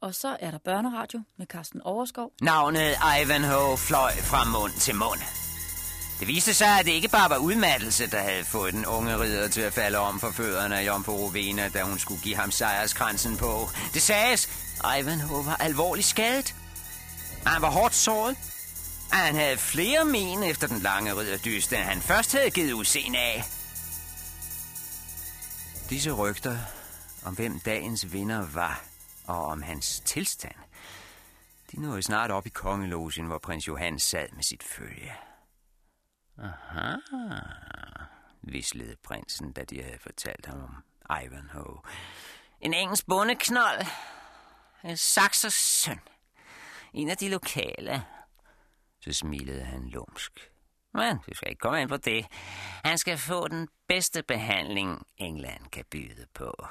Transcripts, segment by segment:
Og så er der børneradio med Carsten Overskov. Navnet Ivanhoe fløj fra mund til mund. Det viste sig, at det ikke bare var udmattelse, der havde fået den unge ridder til at falde om for fødderne af Jomfru Rovena, da hun skulle give ham sejrskransen på. Det sagdes, Ivanhoe var alvorligt skadet. Han var hårdt såret. Han havde flere men efter den lange ridderdyst, end han først havde givet udseende af. Disse rygter om hvem dagens vinder var, og om hans tilstand, de nåede snart op i kongelogen, hvor prins Johan sad med sit følge. Aha, vislede prinsen, da de havde fortalt ham om Ivanhoe. En engelsk bondeknold. En saksers søn. En af de lokale. Så smilede han lumsk. Men du skal ikke komme ind på det. Han skal få den bedste behandling, England kan byde på.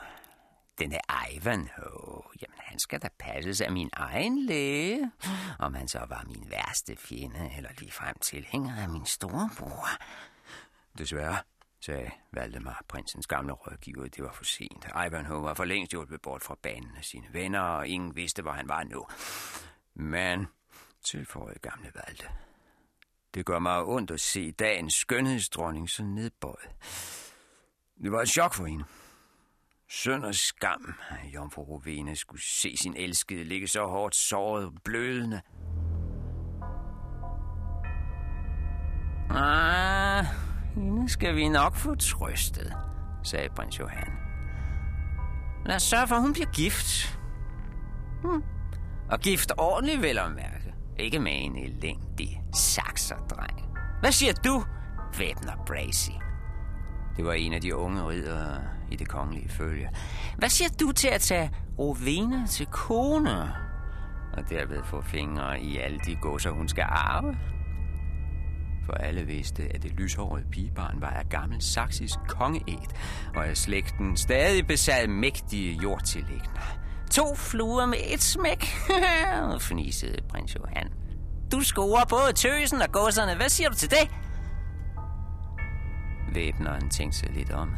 Denne Oh, jamen han skal da passes af min egen læge. Om han så var min værste fjende, eller ligefrem tilhænger af min storebror. Desværre, sagde Valdemar, prinsens gamle rådgiver, det var for sent. Ivanhoe var for længst hjulpet bort fra banen af sine venner, og ingen vidste, hvor han var nu. Men, tilføjede gamle Valde, det gør mig ondt at se dagens skønhedsdronning så nedbøjet. Det var et chok for hende. Søn og skam, at Jomfru Rovena skulle se sin elskede ligge så hårdt såret og blødende. Ah, hende skal vi nok få trøstet, sagde prins Johan. Lad os sørge for, at hun bliver gift. Hmm. Og gift ordentligt, vel at mærke. Ikke med en elendig sakserdreng. Hvad siger du, væbner Bracy? Det var en af de unge ridere i det kongelige følge. Hvad siger du til at tage Rovena til kone? Og derved få fingre i alle de godser, hun skal arve? For alle vidste, at det lyshårede pigebarn var af gammel saksisk kongeæt, og at slægten stadig besad mægtige jordtillægner. To fluer med et smæk, fnisede prins Johan. Du scorer både tøsen og godserne. Hvad siger du til det? Væbneren tænkte sig lidt om.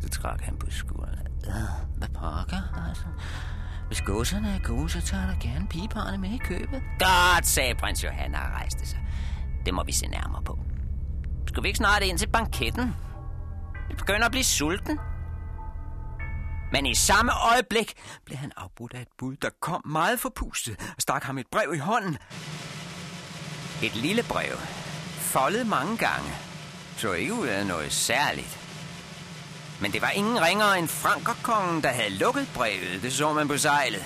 Så trak han på skulderen. Øh, hvad pokker, altså? Hvis godserne er gode, så tager der gerne pigeparne med i købet. Godt, sagde prins Johan og rejste sig. Det må vi se nærmere på. Skal vi ikke snart ind til banketten? Vi begynder at blive sulten. Men i samme øjeblik blev han afbrudt af et bud, der kom meget forpustet og stak ham et brev i hånden. Et lille brev, foldet mange gange, så ikke ud af noget særligt. Men det var ingen ringere end Frankerkongen, der havde lukket brevet, det så man på sejlet.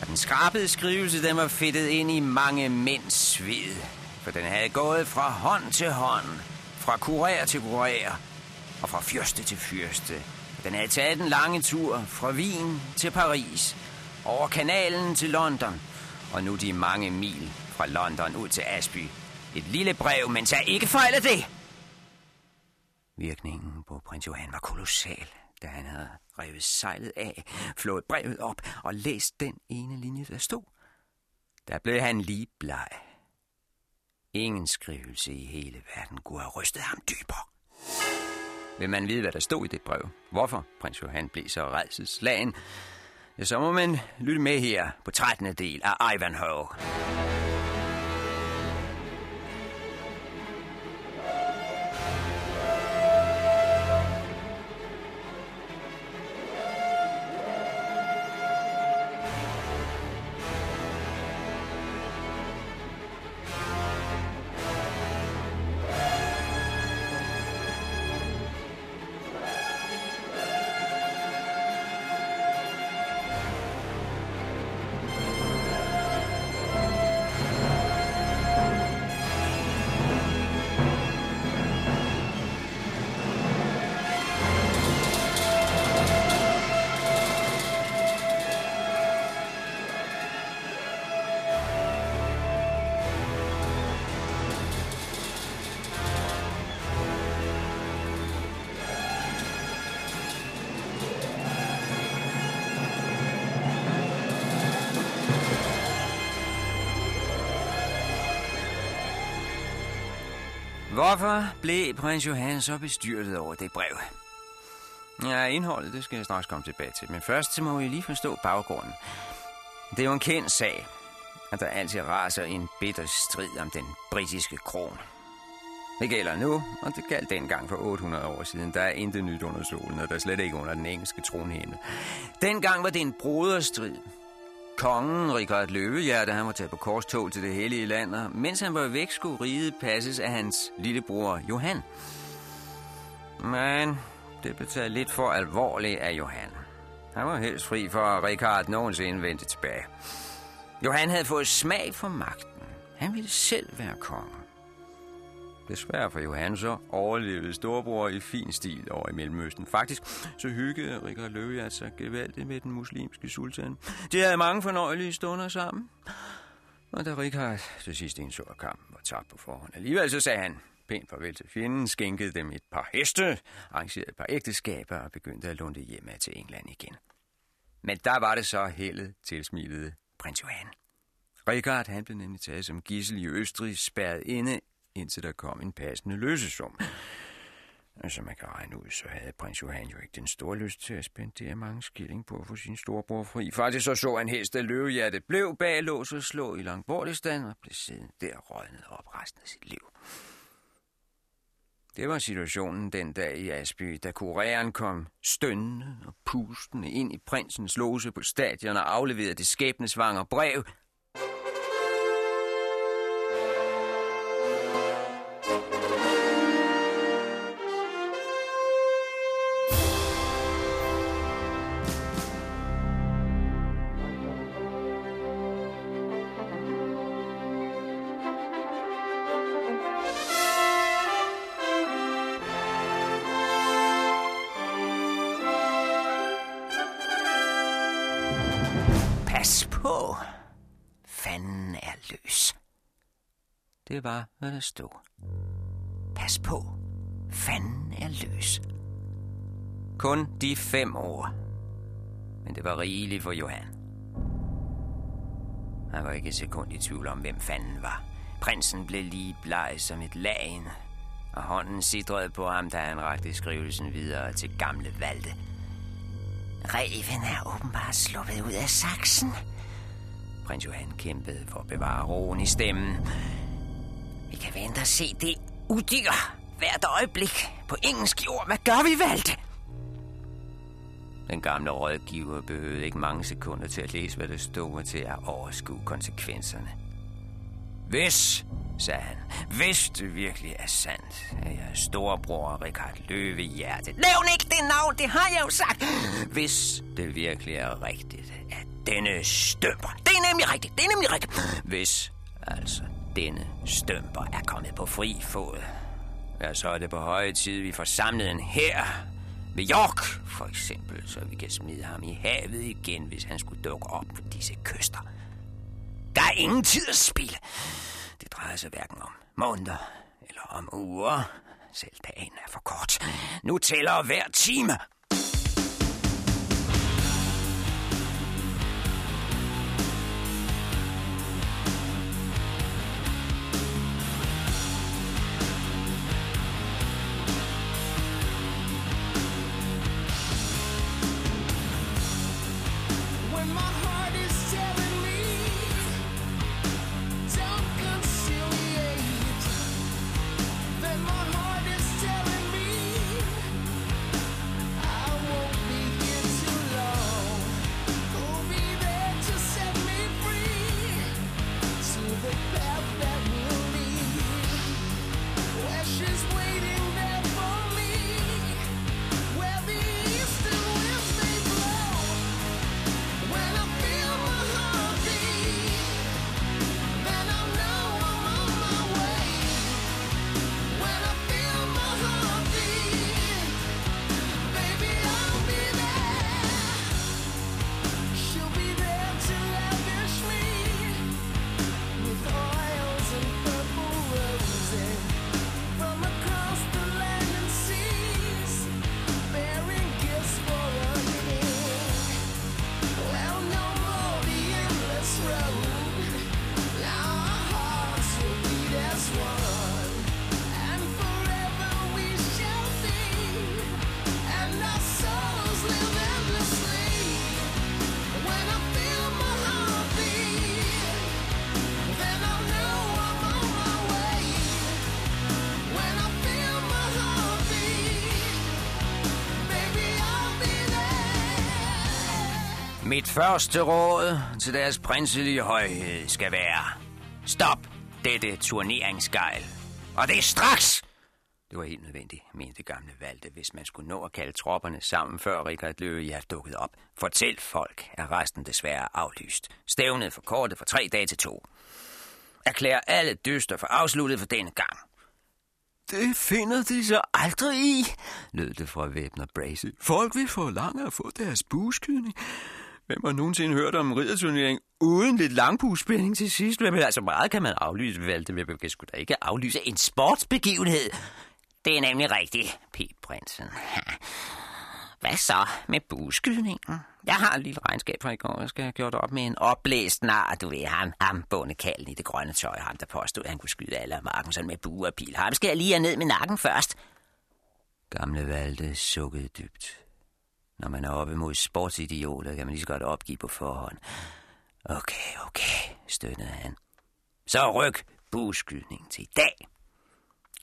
Og den skrabede skrivelse, den var fedtet ind i mange mænds sved. For den havde gået fra hånd til hånd, fra kurér til kurér, og fra fyrste til fyrste. Den havde taget den lange tur fra Wien til Paris, over kanalen til London, og nu de mange mil fra London ud til Asby. Et lille brev, men tag ikke fejl af det! Virkningen på prins Johan var kolossal, da han havde revet sejlet af, flået brevet op og læst den ene linje, der stod. Der blev han lige bleg. Ingen skrivelse i hele verden kunne have rystet ham dybere. Vil man vide, hvad der stod i det brev? Hvorfor prins Johan blev så redselslagen? Ja, så må man lytte med her på 13. del af Ivanhoe. Derfor blev prins Johan så bestyrtet over det brev? Ja, indholdet, det skal jeg straks komme tilbage til. Men først så må vi lige forstå baggrunden. Det er jo en kendt sag, at der altid raser en bitter strid om den britiske krone. Det gælder nu, og det galt dengang for 800 år siden. Der er intet nyt under solen, og der er slet ikke under den engelske tronhimmel. Dengang var det en broderstrid. Kongen, Richard Løvehjerte, han var taget på korstog til det hellige land, og mens han var væk, skulle riget passes af hans lillebror Johan. Men det blev taget lidt for alvorligt af Johan. Han var helst fri for, at Richard nogensinde vendte tilbage. Johan havde fået smag for magten. Han ville selv være konge. Desværre for Johan så overlevede storebror i fin stil over i Mellemøsten. Faktisk så hyggede Richard Løvehjert sig gevaldigt med den muslimske sultan. De havde mange fornøjelige stunder sammen. Og da Richard til sidst indså, at kampen var tabt på forhånd, alligevel så sagde han pænt farvel til fjenden, skænkede dem et par heste, arrangerede et par ægteskaber og begyndte at lunde hjemme til England igen. Men der var det så heldet tilsmilede prins Johan. Richard han blev nemlig taget som gissel i Østrig, spærret inde indtil der kom en passende løsesum. Som man kan regne ud, så havde prins Johan jo ikke den store lyst til at spendere mange skilling på at få sin storebror fri. Faktisk så så han helst, at løvehjertet blev bag lås og slå i Langbortistan og blev siden der rådnet op resten af sit liv. Det var situationen den dag i Asby, da kureren kom stønnende og pustende ind i prinsens låse på stadion og afleverede det skæbnesvanger brev, bare hvad der stod. Pas på. Fanden er løs. Kun de fem år. Men det var rigeligt for Johan. Han var ikke et sekund i tvivl om, hvem fanden var. Prinsen blev lige bleg som et lagen, og hånden sidrede på ham, da han rakte skrivelsen videre til gamle Valde. Reven er åbenbart sluppet ud af saksen. Prins Johan kæmpede for at bevare roen i stemmen. Vi kan vente og se det udyr hvert øjeblik. På engelsk jord, hvad gør vi, Valde? Den gamle rådgiver behøvede ikke mange sekunder til at læse, hvad der stod og til at overskue konsekvenserne. Hvis, sagde han, hvis det virkelig er sandt, at jeg er storebror Richard Løvehjerte. Nævn ikke det navn, det har jeg jo sagt. Hvis det virkelig er rigtigt, at denne stømper, det er nemlig rigtigt, det er nemlig rigtigt. Hvis altså denne stømper er kommet på fri fod, ja, så er det på høje tid, vi får samlet en her ved York, for eksempel, så vi kan smide ham i havet igen, hvis han skulle dukke op på disse kyster. Der er ingen tid at spille. Det drejer sig hverken om måneder eller om uger. Selv dagen er for kort. Nu tæller hver time. Mit første råd til deres prinselige højhed skal være... Stop dette turneringsgejl. Og det er straks! Det var helt nødvendigt, mente gamle Valde, hvis man skulle nå at kalde tropperne sammen, før Richard Løve er dukket op. Fortæl folk, at resten desværre aflyst. Stævnet for kortet fra tre dage til to. Erklær alle dyster for afsluttet for denne gang. Det finder de så aldrig i, lød det fra væbner Brace. Folk vil forlange at få deres buskydning. Hvem har nogensinde hørt om en ridderturnering uden lidt langbuespænding til sidst? Men altså meget kan man aflyse, Valte. men man kan sgu da ikke aflyse en sportsbegivenhed. Det er nemlig rigtigt, pep prinsen. Hvad så med buskydningen? Jeg har et lille regnskab fra i går. Jeg skal have gjort op med en oplæst nar, du ved ham. Ham bondekallen i det grønne tøj, ham der påstod, at han kunne skyde alle af marken sådan med bue og pil. Ham skal jeg lige ned med nakken først. Gamle Valde sukkede dybt. Når man er oppe mod sportsidioter, kan man lige så godt opgive på forhånd. Okay, okay, støttede han. Så ryk buskydningen til i dag.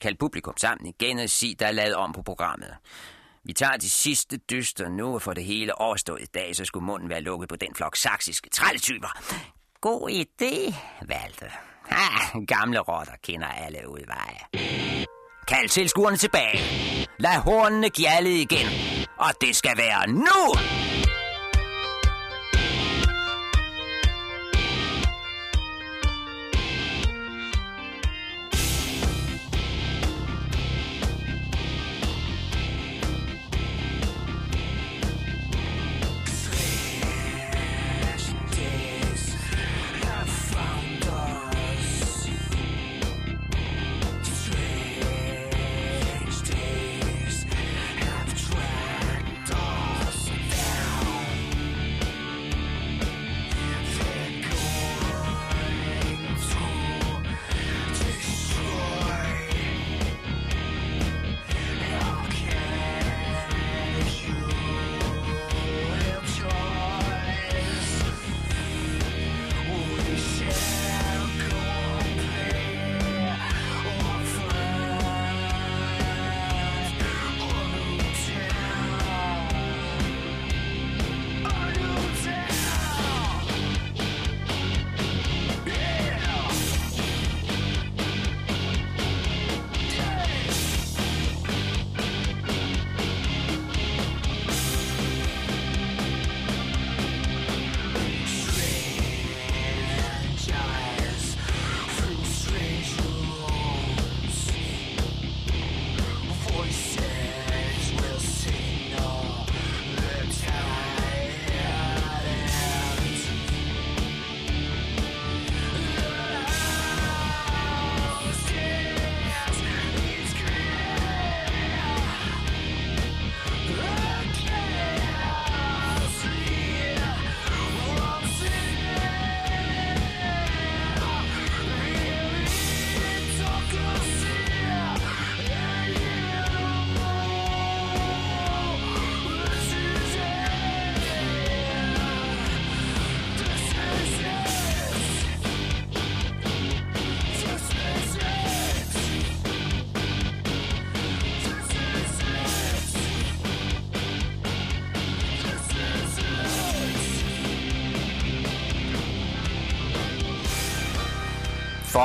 Kald publikum sammen igen og sig, der er lavet om på programmet. Vi tager de sidste dyster nu, og for det hele overstået i dag, så skulle munden være lukket på den flok saksiske trælletyper. God idé, Valde. Ha, gamle rotter kender alle udveje. Kald tilskuerne tilbage. Lad hornene gjalle igen. Og det skal være nu!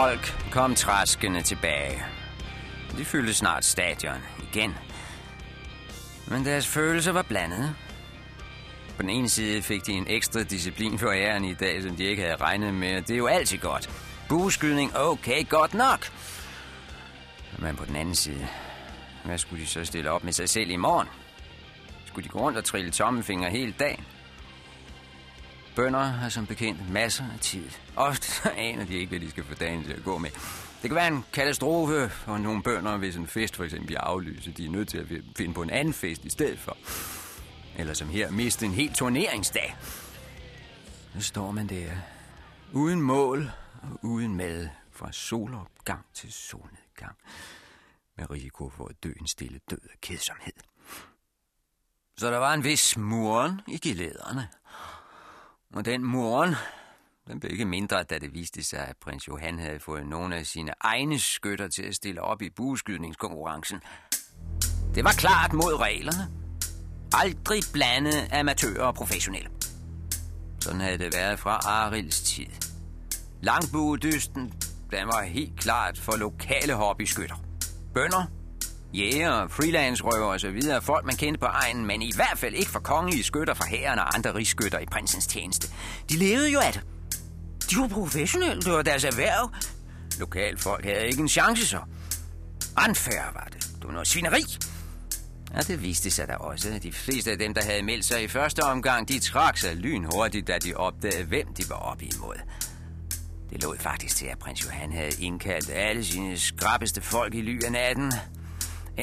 Folk kom traskende tilbage. De fyldte snart stadion igen. Men deres følelser var blandede. På den ene side fik de en ekstra disciplin for æren i dag, som de ikke havde regnet med. Det er jo altid godt. Bueskydning, okay, godt nok. Men på den anden side, hvad skulle de så stille op med sig selv i morgen? Skulle de gå rundt og trille tommelfinger hele dagen? Bønder har som bekendt masser af tid. Ofte aner de ikke, hvad de skal få dagen til at gå med. Det kan være en katastrofe for nogle bønder, hvis en fest for eksempel bliver aflyst. De er nødt til at finde på en anden fest i stedet for. Eller som her, miste en hel turneringsdag. Nu står man der, uden mål og uden mad, fra solopgang til solnedgang. Med risiko for at dø en stille død af kedsomhed. Så der var en vis muren i gelederne. Og den moren, den blev ikke mindre, da det viste sig, at prins Johan havde fået nogle af sine egne skytter til at stille op i bueskydningskonkurrencen. Det var klart mod reglerne. Aldrig blande amatører og professionelle. Sådan havde det været fra Arils tid. Langbuedysten, den var helt klart for lokale hobbyskytter. Bønder, jæger, freelance-røver og så videre. Folk, man kendte på egen, men i hvert fald ikke for kongelige skytter fra hæren og andre rigsskytter i prinsens tjeneste. De levede jo af det. De var professionelle, det var deres erhverv. Lokalfolk havde ikke en chance så. Unfair var det. Det var noget svineri. Ja, det viste sig da også. De fleste af dem, der havde meldt sig i første omgang, de trak sig lynhurtigt, da de opdagede, hvem de var oppe imod. Det lå faktisk til, at prins Johan havde indkaldt alle sine skrappeste folk i ly af natten.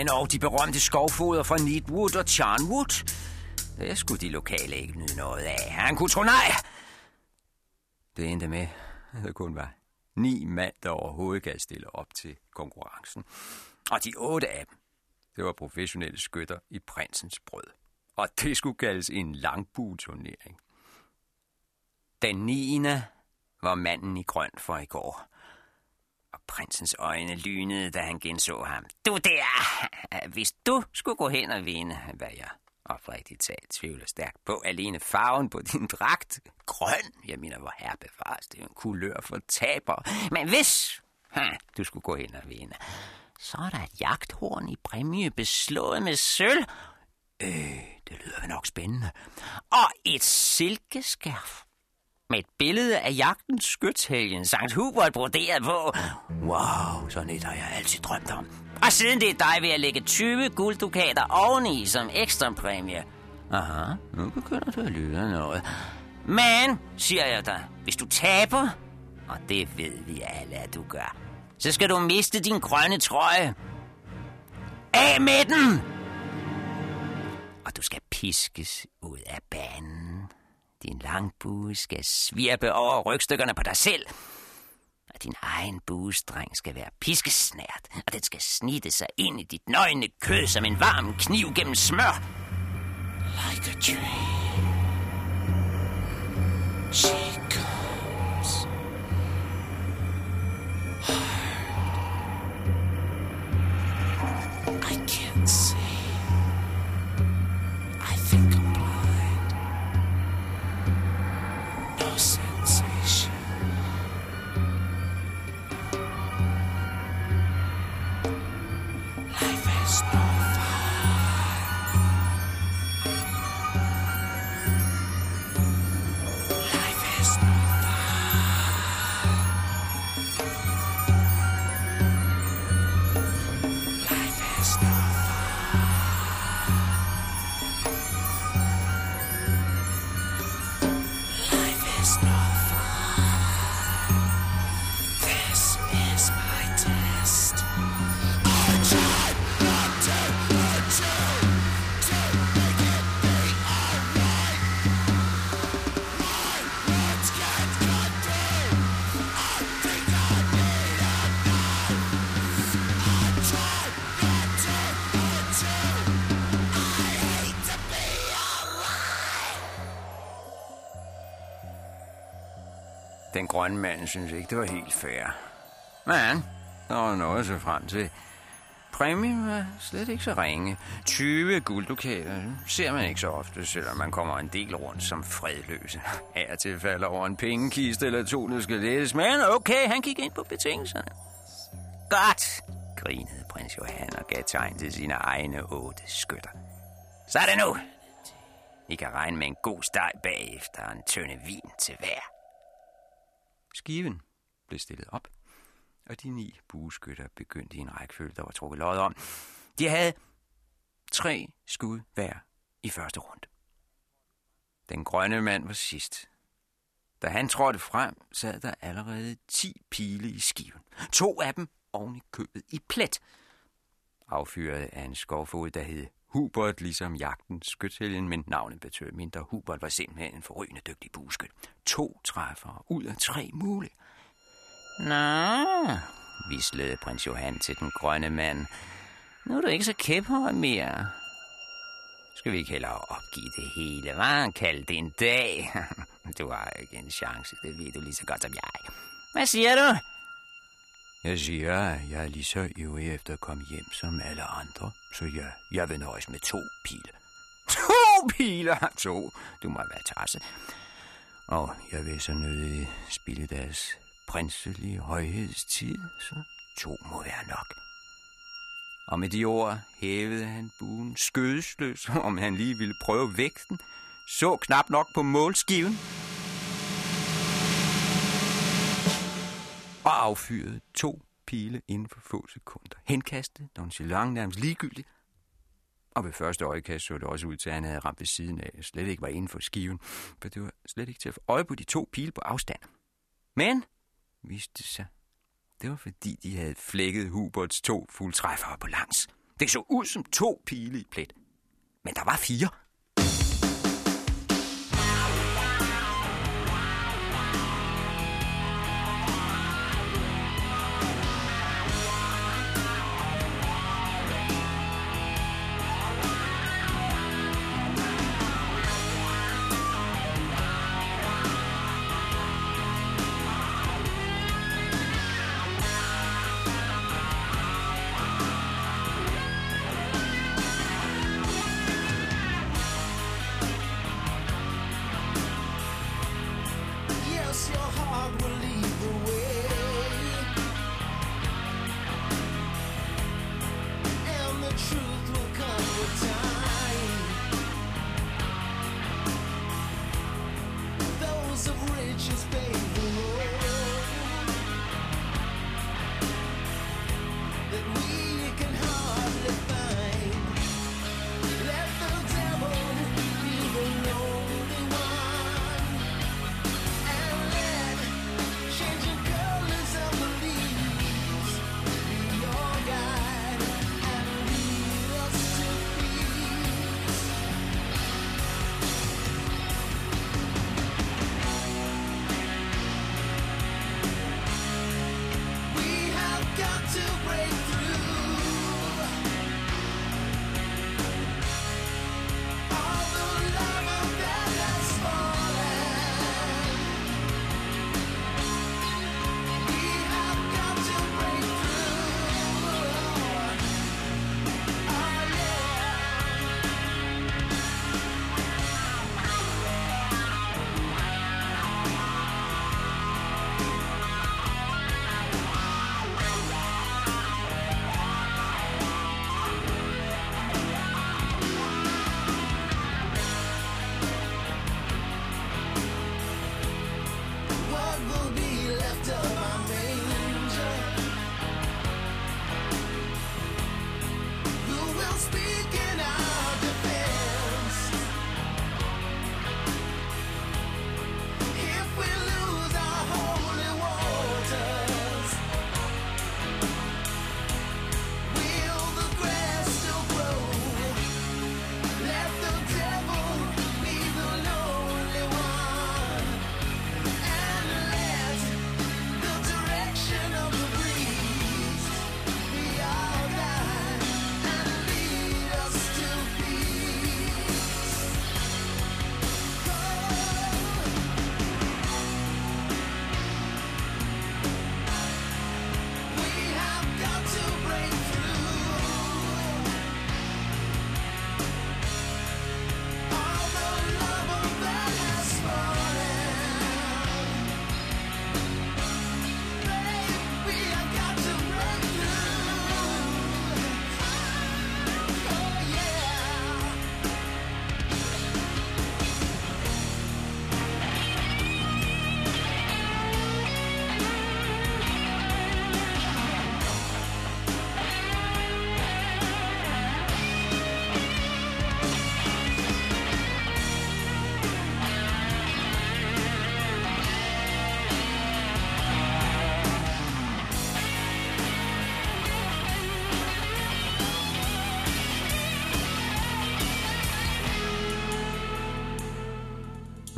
Endog de berømte skovfoder fra Needwood og Charnwood. Det skulle de lokale ikke nyde noget af. Han kunne tro nej. Det endte med, at der kun var ni mand, der overhovedet kan stille op til konkurrencen. Og de otte af dem, det var professionelle skytter i prinsens brød. Og det skulle kaldes en langbueturnering. Den 9. var manden i grøn for i går. Prinsens øjne lynede, da han genså ham. Du der! Hvis du skulle gå hen og vinde, hvad jeg oprigtigt talt tvivler stærkt på, alene farven på din dragt, grøn, jeg mener, hvor her bevares, det er en kulør for taber. Men hvis ha, du skulle gå hen og vinde, så er der et jagthorn i præmie beslået med sølv. Øh, det lyder nok spændende. Og et silkeskærf med et billede af jagtens skytshelgen Sankt Hubert broderet på. Wow, sådan et har jeg altid drømt om. Og siden det er dig, vil jeg lægge 20 gulddukater oveni som ekstra præmie. Aha, nu begynder du at lyde noget. Men, siger jeg dig, hvis du taber, og det ved vi alle, at du gør, så skal du miste din grønne trøje. Af med den! Og du skal piskes ud af banen. Din langbue skal svirpe over rygstykkerne på dig selv. Og din egen buestreng skal være piskesnært, og den skal snitte sig ind i dit nøgne kød som en varm kniv gennem smør. Like a tree. She Den synes ikke, det var helt fair. Men der var noget at se frem til. Præmien var slet ikke så ringe. 20 gulddukater ser man ikke så ofte, selvom man kommer en del rundt som fredløse. Af og til falder over en pengekiste eller to, der skal lettes. Men okay, han gik ind på betingelserne. Godt, grinede prins Johan og gav tegn til sine egne otte skytter. Så er det nu. I kan regne med en god steg bagefter og en tønde vin til hver. Skiven blev stillet op, og de ni bueskytter begyndte i en rækkefølge, der var trukket lod om. De havde tre skud hver i første runde. Den grønne mand var sidst. Da han trådte frem, sad der allerede ti pile i skiven. To af dem oven i købet i plet. Affyret af en skovfod, der hed Hubert, ligesom jagten skytshelgen, men navnet betød mindre. Hubert var simpelthen en forrygende dygtig bueskyt. To træffere ud af tre mulige. Nå, vislede prins Johan til den grønne mand. Nu er du ikke så kæphøj mere. Skal vi ikke hellere opgive det hele, hva'? Kald det en dag. Du har ikke en chance, det ved du lige så godt som jeg. Hvad siger du? Jeg siger, at jeg er lige så ivrig efter at komme hjem som alle andre, så jeg, jeg vil nøjes med to pile. To piler? To? Du må være tasset. Og jeg vil så nødig spille deres prinselige højhedstid, så to må være nok. Og med de ord hævede han buen skødesløs, om han lige ville prøve vægten, så knap nok på målskiven, og affyrede to pile inden for få sekunder. Henkastet, nonchalant, nærmest ligegyldigt. Og ved første øjekast så det også ud til, at han havde ramt ved siden af, og slet ikke var inden for skiven, for det var slet ikke til at få øje på de to pile på afstand. Men, viste det sig, det var fordi, de havde flækket Huberts to fuldtræffere på langs. Det så ud som to pile i plet. Men der var fire.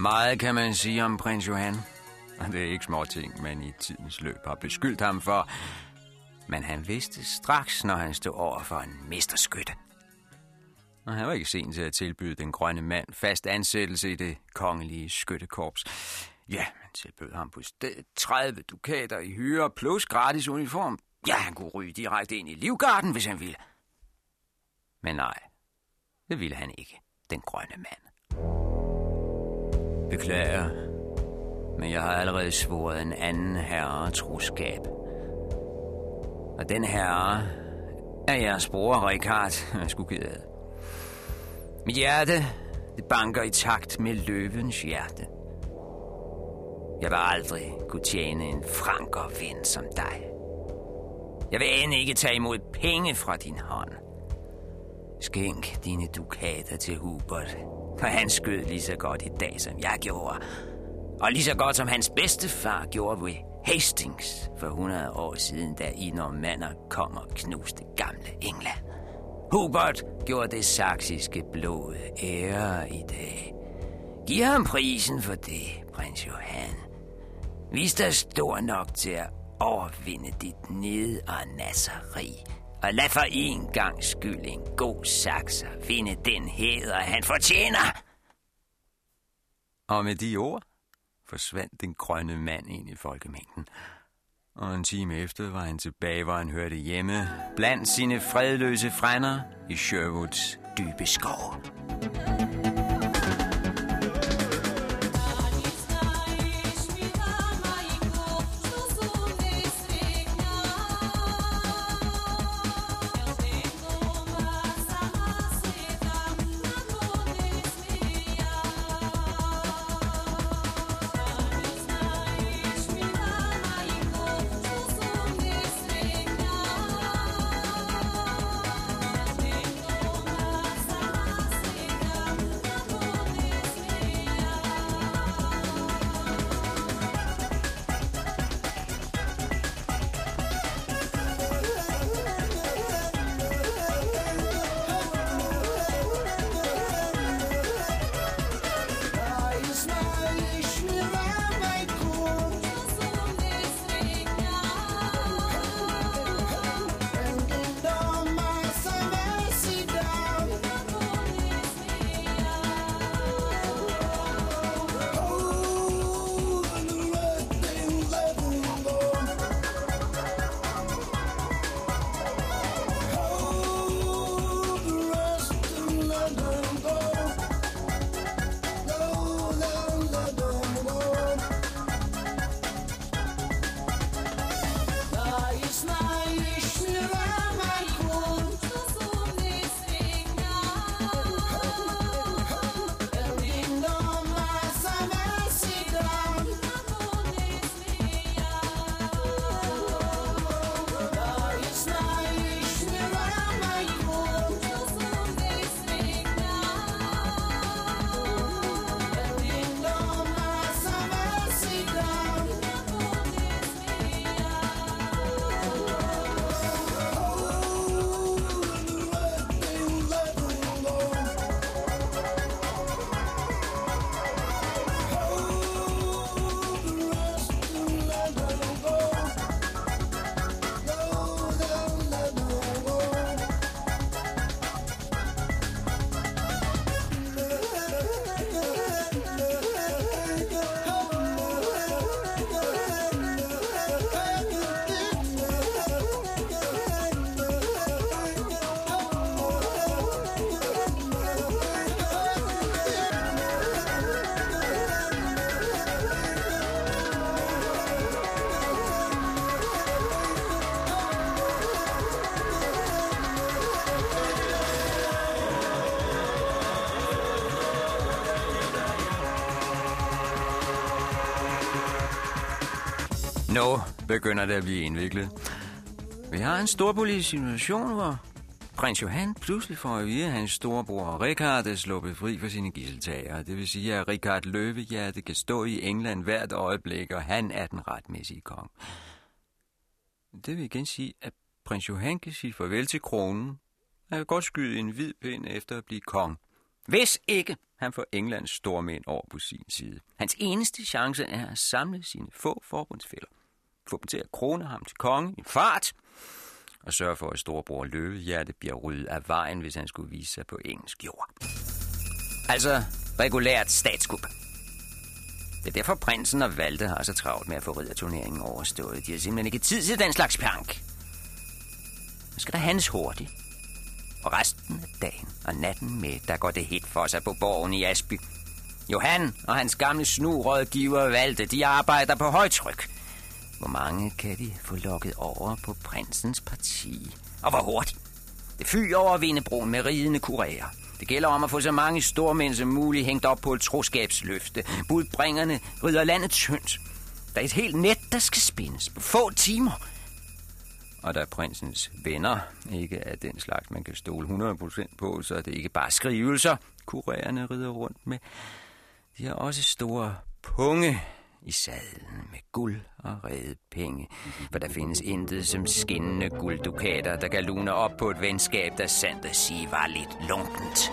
Meget kan man sige om prins Johan. Og det er ikke små ting, man i tidens løb har beskyldt ham for. Men han vidste straks, når han stod over for en mesterskytte. Og han var ikke sen til at tilbyde den grønne mand fast ansættelse i det kongelige skyttekorps. Ja, man tilbød ham på stedet 30 dukater i hyre plus gratis uniform. Ja, han kunne ryge direkte ind i livgarden, hvis han ville. Men nej, det ville han ikke, den grønne mand. Beklager, Men jeg har allerede svoret en anden herre troskab. Og den herre er jeres bror, Rikard, Jeg er. Mit hjerte, det banker i takt med løvens hjerte. Jeg vil aldrig kunne tjene en franker ven som dig. Jeg vil end ikke tage imod penge fra din hånd. Skænk dine dukater til Hubert, for han skød lige så godt i dag, som jeg gjorde. Og lige så godt som hans bedstefar gjorde ved Hastings for 100 år siden, da I normander kom og knuste gamle England. Hubert gjorde det saksiske blod ære i dag. Giv ham prisen for det, prins Johan. Vis dig stor nok til at overvinde dit ned- og nasseri. Og lad for en gang skyld en god sakser vinde den heder, han fortjener. Og med de ord forsvandt den grønne mand ind i folkemængden. Og en time efter var han tilbage, hvor han hørte hjemme blandt sine fredløse frænder i Sherwoods dybe skov. Nu begynder det at blive indviklet. Vi har en storpolitisk situation, hvor prins Johan pludselig får at vide, at hans storebror Richard er sluppet fri for sine gisseltager. Det vil sige, at Richard Løvehjerte kan stå i England hvert øjeblik, og han er den retmæssige kong. Det vil igen sige, at prins Johan kan sige farvel til kronen. Han kan godt skyde en hvid pind efter at blive kong. Hvis ikke han får Englands stormænd over på sin side. Hans eneste chance er at samle sine få forbundsfælder. Få dem til at krone ham til konge i fart. Og sørge for, at storebror Løvehjerte bliver ryddet af vejen, hvis han skulle vise sig på engelsk jord. Altså regulært statskup. Det er derfor prinsen og Valde har så travlt med at få ridderturneringen overstået. De har simpelthen ikke tid til den slags pjank. Nu skal der hans hurtigt. Og resten af dagen og natten med, der går det helt for sig på borgen i Asby. Johan og hans gamle snurådgiver Valde, de arbejder på højtryk. Hvor mange kan de få lukket over på prinsens parti? Og hvor hurtigt? Det fyrer over Vindebroen med ridende kurærer. Det gælder om at få så mange stormænd som muligt hængt op på et troskabsløfte. Budbringerne rider landet tyndt. Der er et helt net, der skal spændes på få timer. Og da prinsens venner ikke er den slags, man kan stole 100% på, så er det ikke bare skrivelser, kurærerne rider rundt med. De har også store punge i sadlen med guld og redde penge. For der findes intet som skinnende gulddukater, der kan lune op på et venskab, der sandt at sige var lidt lunkent.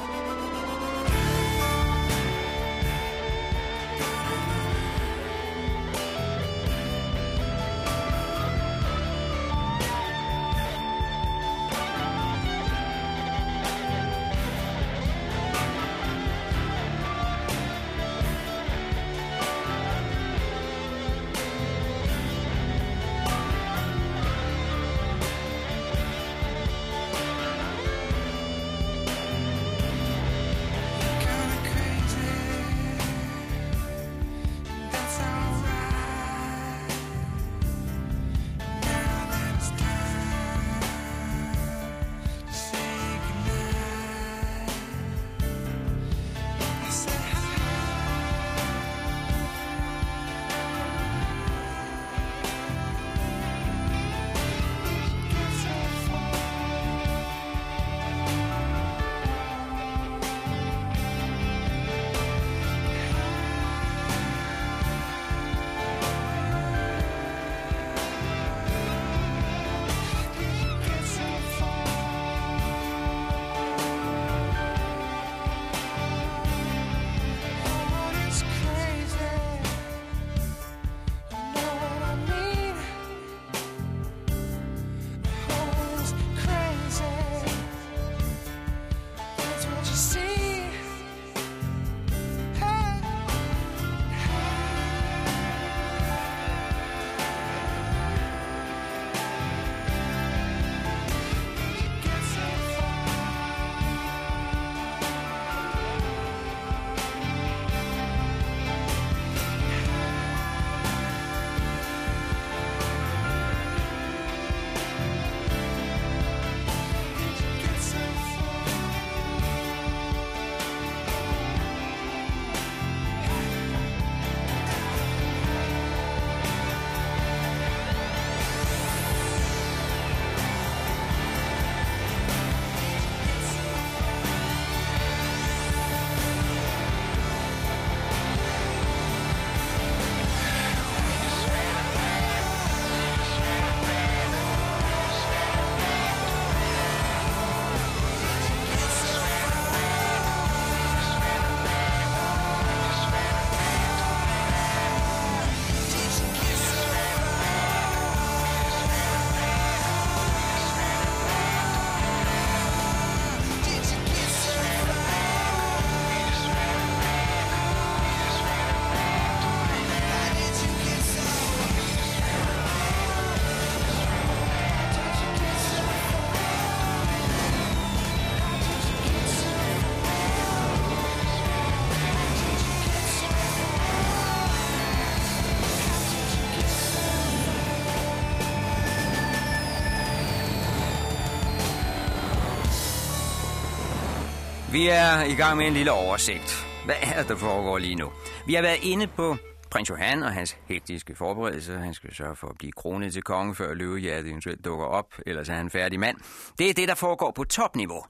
Vi er i gang med en lille oversigt. Hvad er det, der foregår lige nu? Vi har været inde på prins Johan og hans hektiske forberedelser. Han skal sørge for at blive kronet til konge, før løvehjertet eventuelt dukker op, ellers er han færdig mand. Det er det, der foregår på topniveau.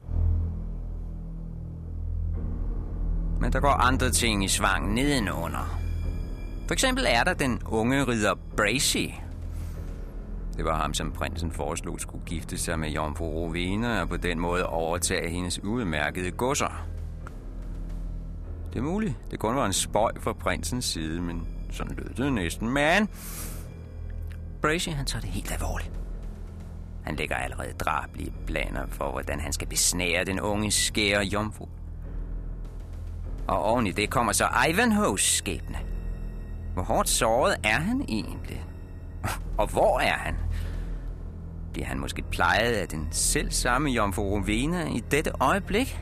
Men der går andre ting i svang nedenunder. For eksempel er der den unge ridder Bracy. Det var ham, som prinsen foreslog skulle gifte sig med jomfru Rowena og på den måde overtage hendes udmærkede godser. Det er muligt. Det kun var en spøj fra prinsens side, men sådan lød det næsten. Men Bracy, han tager det helt alvorligt. Han lægger allerede drablige planer for, hvordan han skal besnære den unge skære jomfru. Og oven i det kommer så Ivanhoes skæbne. Hvor hårdt såret er han egentlig? Og hvor er han? Bliver han måske plejet af den selv samme jomfru Rowena i dette øjeblik?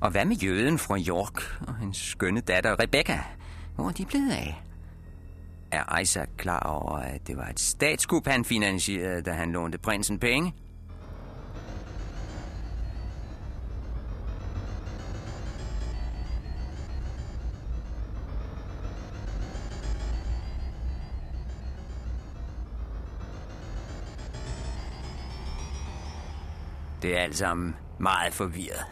Og hvad med jøden fra York og hendes skønne datter Rebecca? Hvor er de blevet af? Er Isaac klar over, at det var et statskup, han finansierede, da han lånte prinsen penge? Det er alt sammen meget forvirret.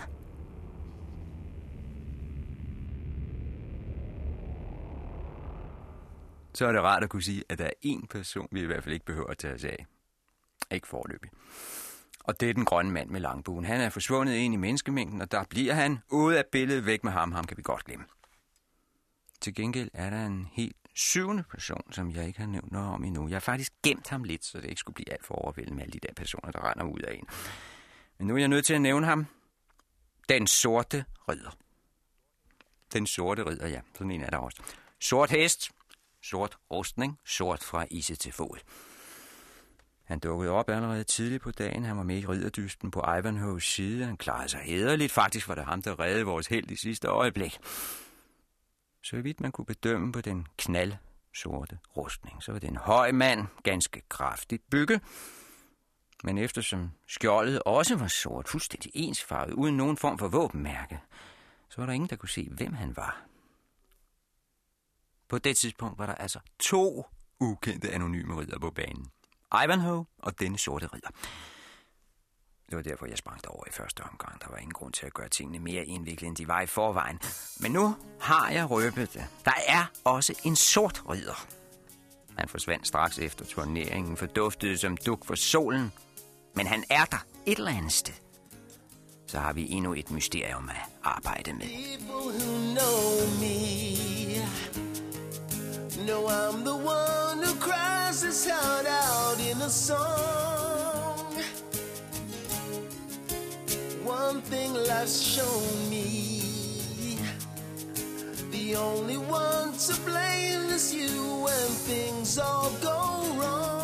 Så er det rart at kunne sige, at der er én person, vi i hvert fald ikke behøver at tage os af. Ikke forløbig. Og det er den grønne mand med langbuen. Han er forsvundet ind i menneskemængden, og der bliver han ude af billedet væk med ham. Ham kan vi godt glemme. Til gengæld er der en helt syvende person, som jeg ikke har nævnt noget om endnu. Jeg har faktisk gemt ham lidt, så det ikke skulle blive alt for overvældende med alle de der personer, der render ud af en. Men nu er jeg nødt til at nævne ham. Den sorte ridder. Den sorte ridder, ja. Sådan en er der også. Sort hest, sort rustning, sort fra ise til fod. Han dukkede op allerede tidligt på dagen. Han var med i ridderdysten på Ivanhoes side. Han klarede sig hederligt. Faktisk var det ham, der reddede vores held i sidste øjeblik. Så vidt man kunne bedømme på den knald sorte rustning, så var det en høj mand, ganske kraftigt bygget, men eftersom skjoldet også var sort, fuldstændig ensfarvet, uden nogen form for våbenmærke, så var der ingen, der kunne se, hvem han var. På det tidspunkt var der altså to ukendte anonyme ridder på banen. Ivanhoe og denne sorte ridder. Det var derfor, jeg sprang over i første omgang. Der var ingen grund til at gøre tingene mere indviklede, end de var i forvejen. Men nu har jeg røbet det. Der er også en sort ridder. Han forsvandt straks efter turneringen, forduftede som duk for solen. Men han er der et eller andet sted. Så har vi endnu et mysterium at arbejde med. People who know me know I'm the one who cries his heart out in a song. One thing life's shown me the only one to blame is you when things all go wrong.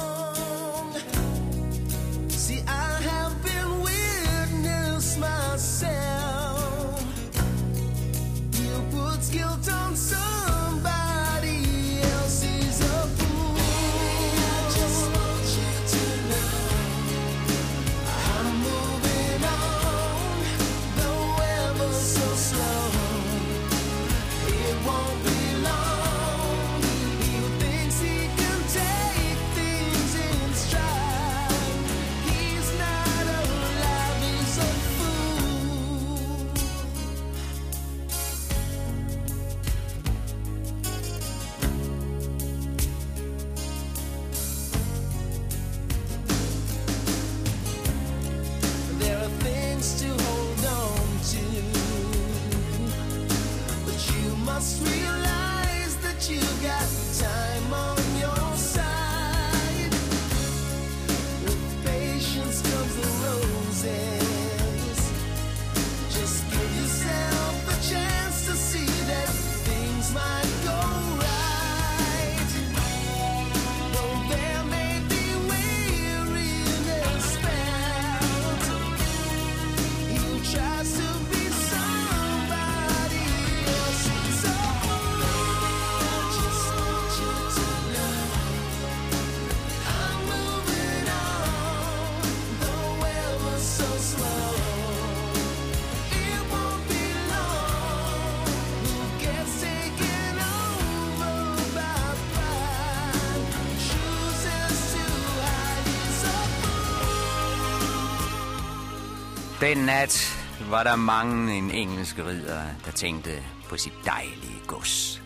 Den nat var der mange en engelsk ridder, der tænkte på sit dejlige gods.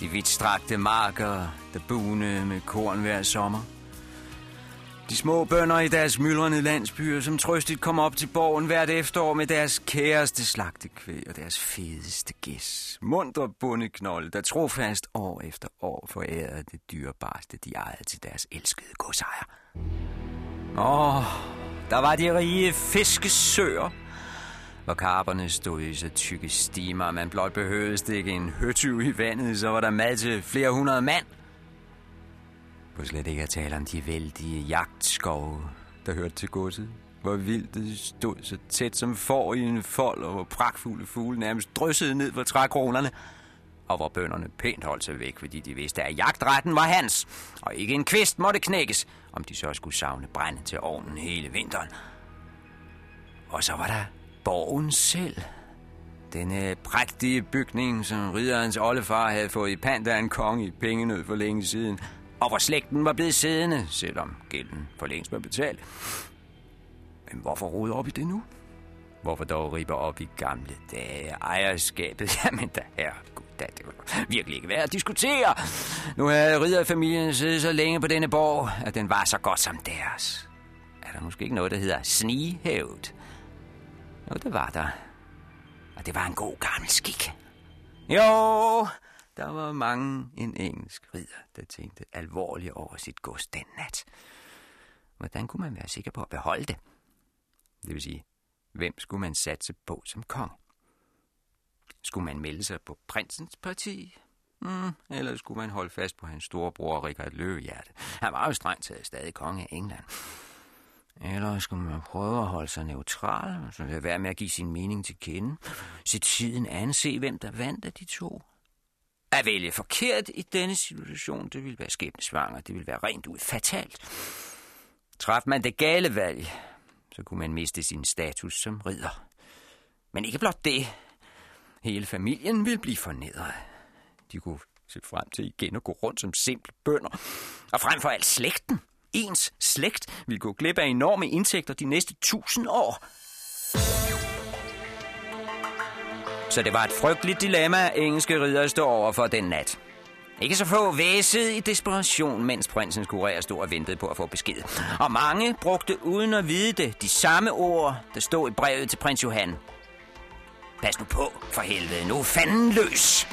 De vidtstrakte marker, der buende med korn hver sommer. De små bønder i deres myldrende landsbyer, som trøstigt kom op til borgen hvert efterår med deres kæreste slagtekvæg og deres fedeste gæs. Mundre bundeknolde, der trofast år efter år forærede det dyrebarste, de ejede til deres elskede godsejer. Åh, der var de rige fiskesøer, hvor karperne stod i så tykke stimer, man blot behøvede stikke en høtyv i vandet, så var der mad til flere hundrede mand. På slet ikke at tale om de vældige jagtskove, der hørte til godset. hvor vildt det stod så tæt som får i en fold, og hvor pragtfulde fugle nærmest dryssede ned fra trækronerne, og hvor bønderne pænt holdt sig væk, fordi de vidste, at jagtretten var hans, og ikke en kvist måtte knækkes, om de så skulle savne brænde til ovnen hele vinteren. Og så var der borgen selv. Denne prægtige bygning, som ridderens oldefar havde fået i pant af en konge i pengenød for længe siden, og hvor slægten var blevet siddende, selvom gælden for længst var betalt. Men hvorfor rode op i det nu? Hvorfor dog ribe op i gamle dage? Ejerskabet, jamen da her, da, det var virkelig ikke værd at diskutere. Nu havde ridderfamilien siddet så længe på denne borg, at den var så godt som deres. Er der måske ikke noget, der hedder snigehævd? Jo, det var der. Og det var en god gammel skik. Jo, der var mange en engelsk ridder, der tænkte alvorligt over sit gods den nat. Hvordan kunne man være sikker på at beholde det? Det vil sige, hvem skulle man satse på som kong? Skulle man melde sig på prinsens parti? Mm, eller skulle man holde fast på hans storebror Richard Løvehjerte? Han var jo strengt taget stadig konge af England. Eller skulle man prøve at holde sig neutral, så lade være med at give sin mening til kende? Se tiden anse, hvem der vandt af de to? At vælge forkert i denne situation, det ville være skæbnesvanger, det ville være rent ud fatalt. Træf man det gale valg, så kunne man miste sin status som ridder. Men ikke blot det. Hele familien ville blive fornedret. De kunne se frem til igen at gå rundt som simple bønder. Og frem for alt slægten. Ens slægt ville gå glip af enorme indtægter de næste tusind år. Så det var et frygteligt dilemma, engelske ridder stod over for den nat. Ikke så få væsede i desperation, mens prinsen kurér stod og ventede på at få besked. Og mange brugte uden at vide det de samme ord, der stod i brevet til prins Johan. Pas nu på, for helvede, nu er fanden løs!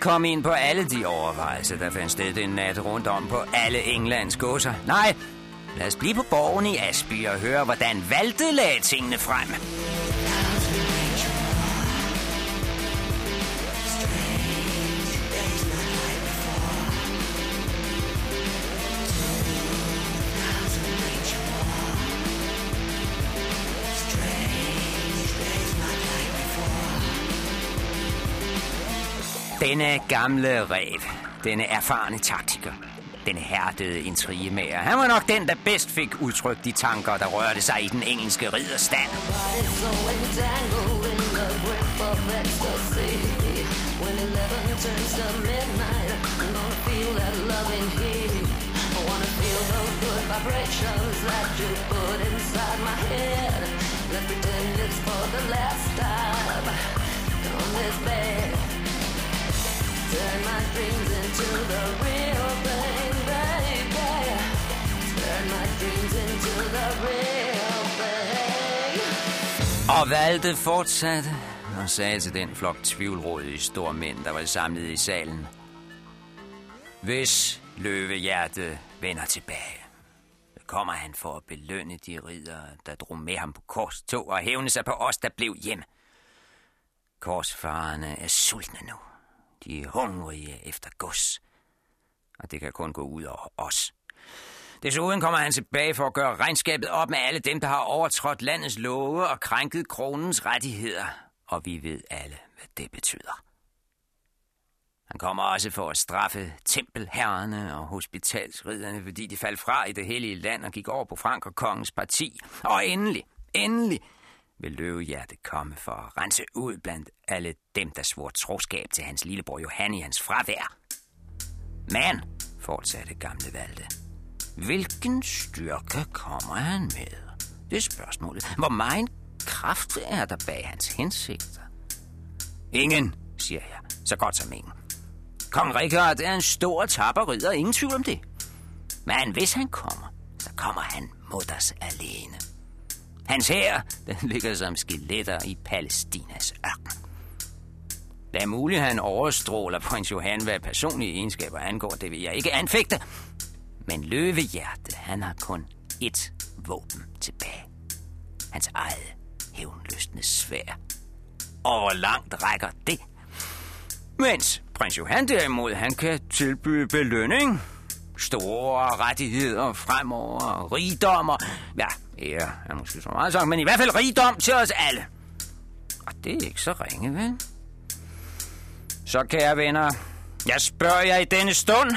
Komme ind på alle de overvejelser, der fandt sted den nat rundt om på alle Englands godser. Nej, lad os blive på borgen i Asby og høre, hvordan Valde lagde tingene frem. Denne gamle rev, denne erfarne taktiker, den hærdede intrigemager, han var nok den, der bedst fik udtrykt de tanker, der rørte sig i den engelske ridderstand. vibrations that you put inside my head. Let's pretend it's for the last time on this bed. Turn my dreams into the real thing, baby. Turn my dreams into the real thing. Og valgte fortsatte og sagde til den flok tvivlrådige store mænd, der var samlet i salen. Hvis løvehjerte vender tilbage, så kommer han for at belønne de ridere, der drog med ham på korstog og hævne sig på os, der blev hjem. Korsfarerne er sultne nu. De er hungrige efter gods. Og det kan kun gå ud over os. Desuden kommer han tilbage for at gøre regnskabet op med alle dem, der har overtrådt landets love og krænket kronens rettigheder. Og vi ved alle, hvad det betyder. Han kommer også for at straffe tempelherrerne og hospitalsridderne, fordi de faldt fra i det hellige land og gik over på Frank og kongens parti. Og endelig, endelig vil løvehjerte komme for at rense ud blandt alle dem, der svor troskab til hans lillebror Johan i hans fravær. Men, fortsatte gamle Valde, hvilken styrke kommer han med? Det er spørgsmålet. Hvor meget kraft er der bag hans hensigter? Ingen, siger jeg. Så godt som ingen. Kong Richard er en stor tapper ridder, ingen tvivl om det. Men hvis han kommer, så kommer han mod os alene. Hans hær, den ligger som skeletter i Palæstinas ørken. Det er muligt, at han overstråler prins Johan, hvad personlige egenskaber angår, det vil jeg ikke anfægte. Men løvehjerte, han har kun ét våben tilbage. Hans eget hævnløsende svær. Og hvor langt rækker det? Mens prins Johan derimod, han kan tilbyde belønning. Store rettigheder fremover, rigdommer. Ja, ære er måske så meget sagt, men i hvert fald rigdom til os alle. Og det er ikke så ringe, vel? Så kære venner, jeg spørger jer i denne stund.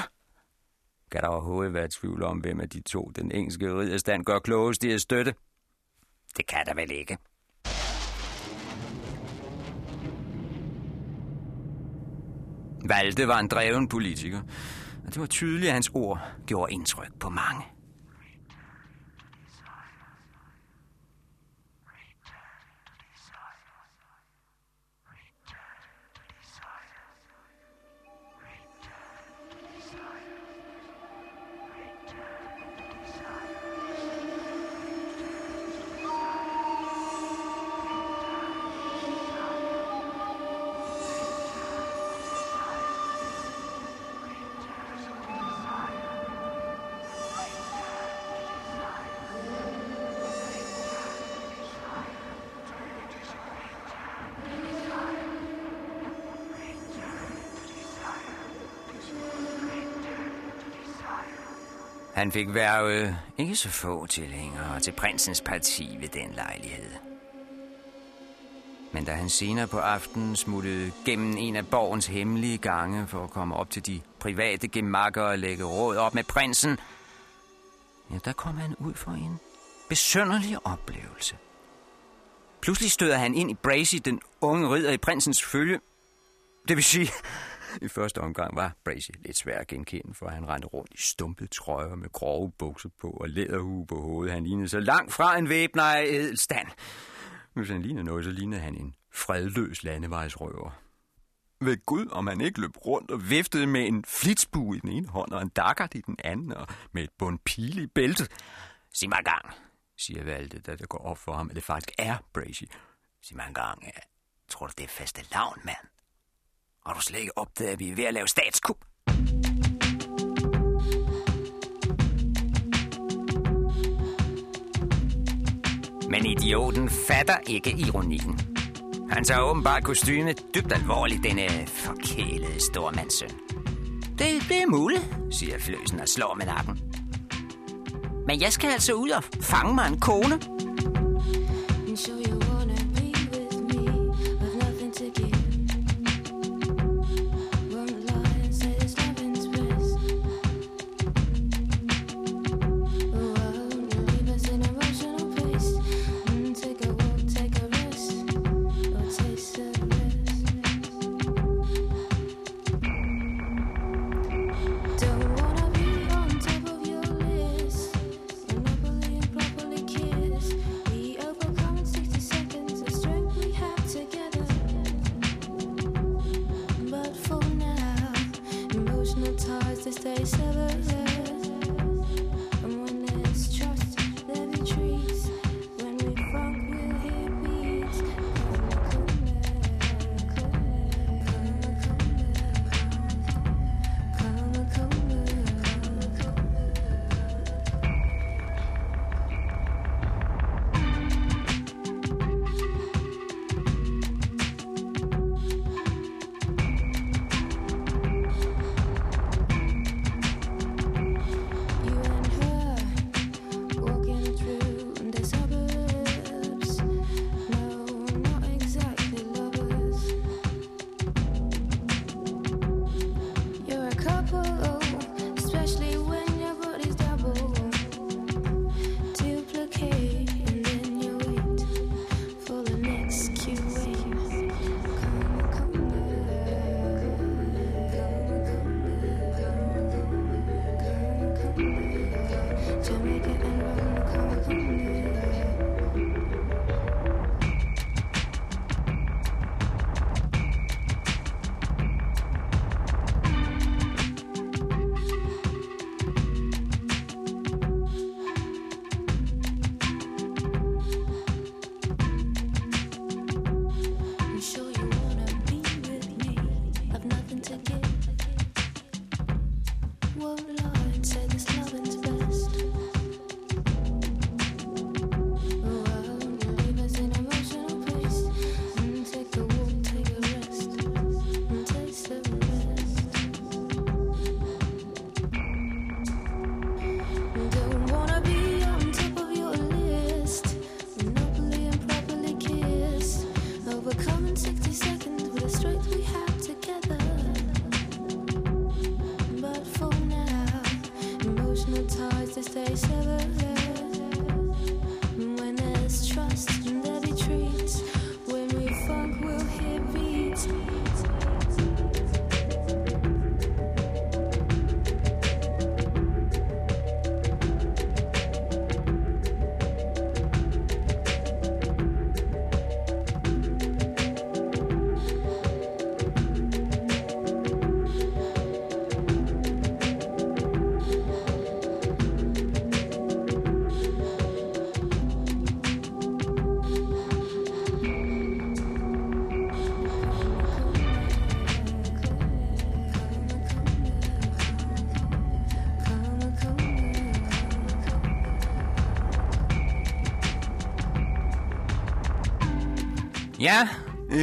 Kan der overhovedet være tvivl om, hvem af de to den engelske ridderstand gør klogest i at støtte? Det kan der vel ikke. Valde var en dreven politiker, og det var tydeligt, at hans ord gjorde indtryk på mange. Han fik værvet ikke så få tilhængere til prinsens parti ved den lejlighed. Men da han senere på aftenen smuttede gennem en af borgens hemmelige gange for at komme op til de private gemakker og lægge råd op med prinsen, ja, der kom han ud for en besønderlig oplevelse. Pludselig støder han ind i Bracy, den unge ridder i prinsens følge. Det vil sige, i første omgang var Bracy lidt svær at genkende, for han rendte rundt i stumpet trøjer med grove bukser på og læderhue på hovedet. Han lignede så langt fra en væbner af edelstand. Hvis han lignede noget, så lignede han en fredløs landevejsrøver. Ved Gud, om han ikke løb rundt og viftede med en flitsbue i den ene hånd og en dakkert i den anden og med et bund pile i bæltet. Sig mig gang, siger Valde, da det går op for ham, at det faktisk er Bracy. Sig mig gang, tror du, det er faste lavn, mand? Og du slet ikke opdaget, at vi er ved at lave statskup? Men idioten fatter ikke ironien. Han tager åbenbart kostymet dybt alvorligt, denne forkælede stormandssøn. Det, det er muligt, siger fløsen og slår med nakken. Men jeg skal altså ud og fange mig en kone. to stay severed.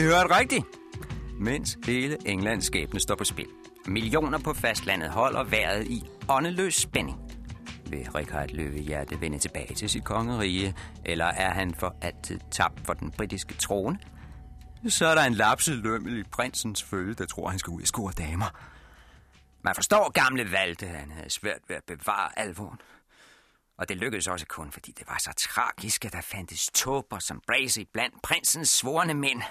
I hørte rigtigt. Mens hele Englands skæbne står på spil. Millioner på fastlandet holder vejret i åndeløs spænding. Vil Richard Løvehjerte vende tilbage til sit kongerige, eller er han for altid tabt for den britiske trone? Så er der en lapset lømmel i prinsens følge, der tror, han skal ud i score damer. Man forstår gamle Valde, han havde svært ved at bevare alvoren. Og det lykkedes også kun, fordi det var så tragisk, at der fandtes tåber som Bracy blandt prinsens svorne mænd.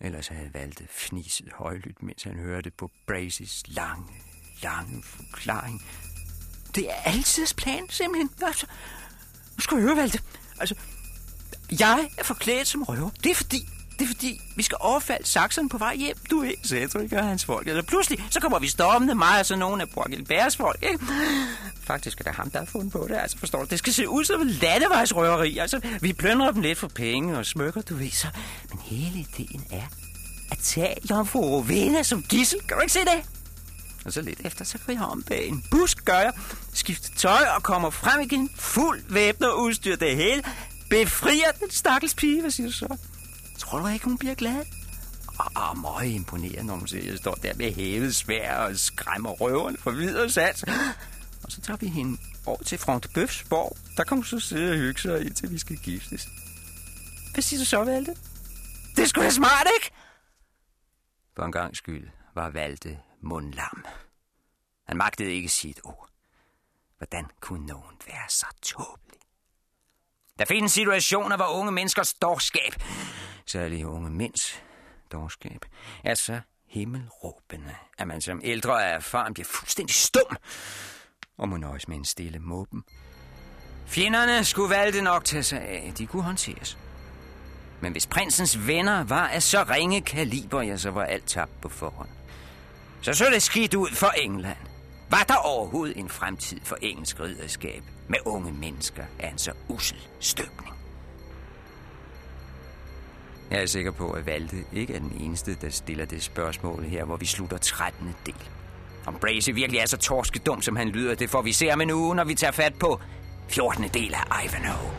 Ellers havde Valde fniset højlydt, mens han hørte på Bracys lange, lange forklaring. Det er altid plan, simpelthen. Altså, nu skal du høre, Valde. Altså, jeg er forklædt som røver. Det er fordi, det er fordi, vi skal overfalde sakserne på vej hjem. Du er sagde Cedric og hans folk. Eller pludselig, så kommer vi stormende mig og så nogle af Borgil Bærs folk, ikke? Faktisk er det ham, der har fundet på det, altså forstår du. Det skal se ud som landevejsrøveri. Altså, vi plønder dem lidt for penge og smykker, du ved så. Men hele ideen er at tage Jomfru Rovena som gissel. Kan du ikke se det? Og så lidt efter, så går jeg om bag en busk, gør jeg, skifter tøj og kommer frem igen, fuld væbnet og udstyr det hele, befrier den stakkels pige, hvad siger du så? Tror du ikke, hun bliver glad? Og, og meget imponeret, når hun ser, jeg står der med hævet svær og skræmmer røven for videre sats. Og så tager vi hende over til Frank Bøfs borg. Der kommer så sidde og hygge sig, indtil vi skal giftes. Hvad siger du så, Valde? Det skulle da smart, ikke? For en gang skyld var Valde mundlam. Han magtede ikke sit ord. Hvordan kunne nogen være så tåbelig? Der findes situationer, hvor unge menneskers dårskab, særligt unge mænds dårskab, er så himmelråbende, at man som ældre af erfaren bliver fuldstændig stum og må nøjes med en stille måben. Fjenderne skulle valgte nok tage sig af, de kunne håndteres. Men hvis prinsens venner var af så ringe kaliber, ja, så var alt tabt på forhånd. Så så det skidt ud for England. Var der overhovedet en fremtid for engelsk ridderskab med unge mennesker af en så usel støbning? Jeg er sikker på, at Valde ikke er den eneste, der stiller det spørgsmål her, hvor vi slutter 13. del. Om Brace virkelig er så torskedum, som han lyder, det får vi se om en uge, når vi tager fat på 14. del af Ivanhoe.